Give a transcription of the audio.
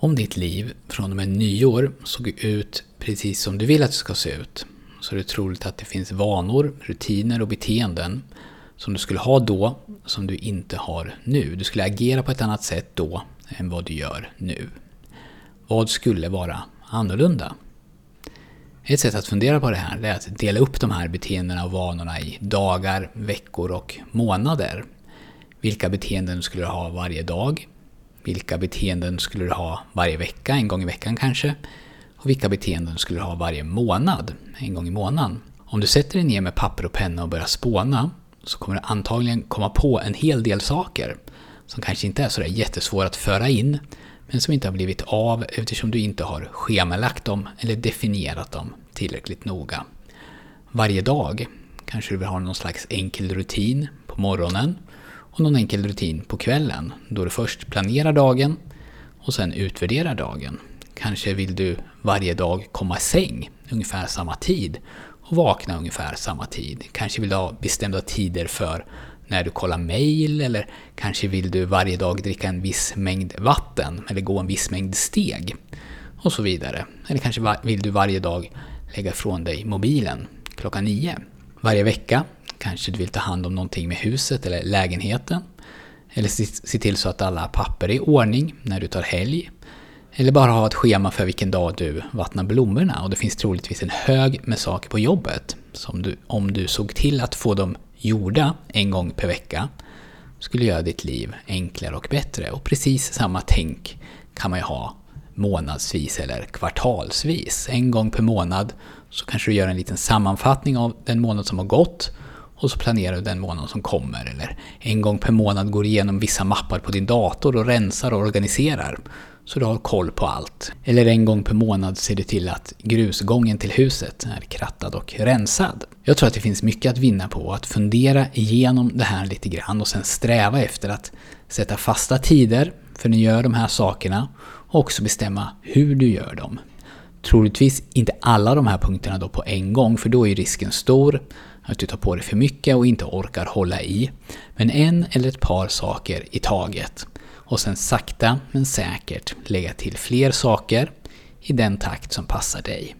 Om ditt liv från och med nyår såg ut precis som du vill att det ska se ut så är det troligt att det finns vanor, rutiner och beteenden som du skulle ha då som du inte har nu. Du skulle agera på ett annat sätt då än vad du gör nu. Vad skulle vara annorlunda? Ett sätt att fundera på det här är att dela upp de här beteendena och vanorna i dagar, veckor och månader. Vilka beteenden skulle du ha varje dag? Vilka beteenden skulle du ha varje vecka, en gång i veckan kanske? Och vilka beteenden skulle du ha varje månad, en gång i månaden? Om du sätter dig ner med papper och penna och börjar spåna så kommer du antagligen komma på en hel del saker som kanske inte är sådär jättesvåra att föra in men som inte har blivit av eftersom du inte har schemalagt dem eller definierat dem tillräckligt noga. Varje dag kanske du vill ha någon slags enkel rutin på morgonen och någon enkel rutin på kvällen då du först planerar dagen och sen utvärderar dagen. Kanske vill du varje dag komma i säng ungefär samma tid och vakna ungefär samma tid. Kanske vill du ha bestämda tider för när du kollar mail eller kanske vill du varje dag dricka en viss mängd vatten eller gå en viss mängd steg och så vidare. Eller kanske vill du varje dag lägga ifrån dig mobilen klockan nio. Varje vecka kanske du vill ta hand om någonting med huset eller lägenheten. Eller se till så att alla papper är i ordning när du tar helg. Eller bara ha ett schema för vilken dag du vattnar blommorna och det finns troligtvis en hög med saker på jobbet som du, om du såg till att få dem gjorda en gång per vecka skulle göra ditt liv enklare och bättre. Och precis samma tänk kan man ju ha månadsvis eller kvartalsvis. En gång per månad så kanske du gör en liten sammanfattning av den månad som har gått och så planerar du den månaden som kommer. Eller en gång per månad går du igenom vissa mappar på din dator och rensar och organiserar så du har koll på allt. Eller en gång per månad ser du till att grusgången till huset är krattad och rensad. Jag tror att det finns mycket att vinna på att fundera igenom det här lite grann och sen sträva efter att sätta fasta tider för när du gör de här sakerna och också bestämma hur du gör dem. Troligtvis inte alla de här punkterna då på en gång för då är risken stor att du tar på dig för mycket och inte orkar hålla i. Men en eller ett par saker i taget och sen sakta men säkert lägga till fler saker i den takt som passar dig.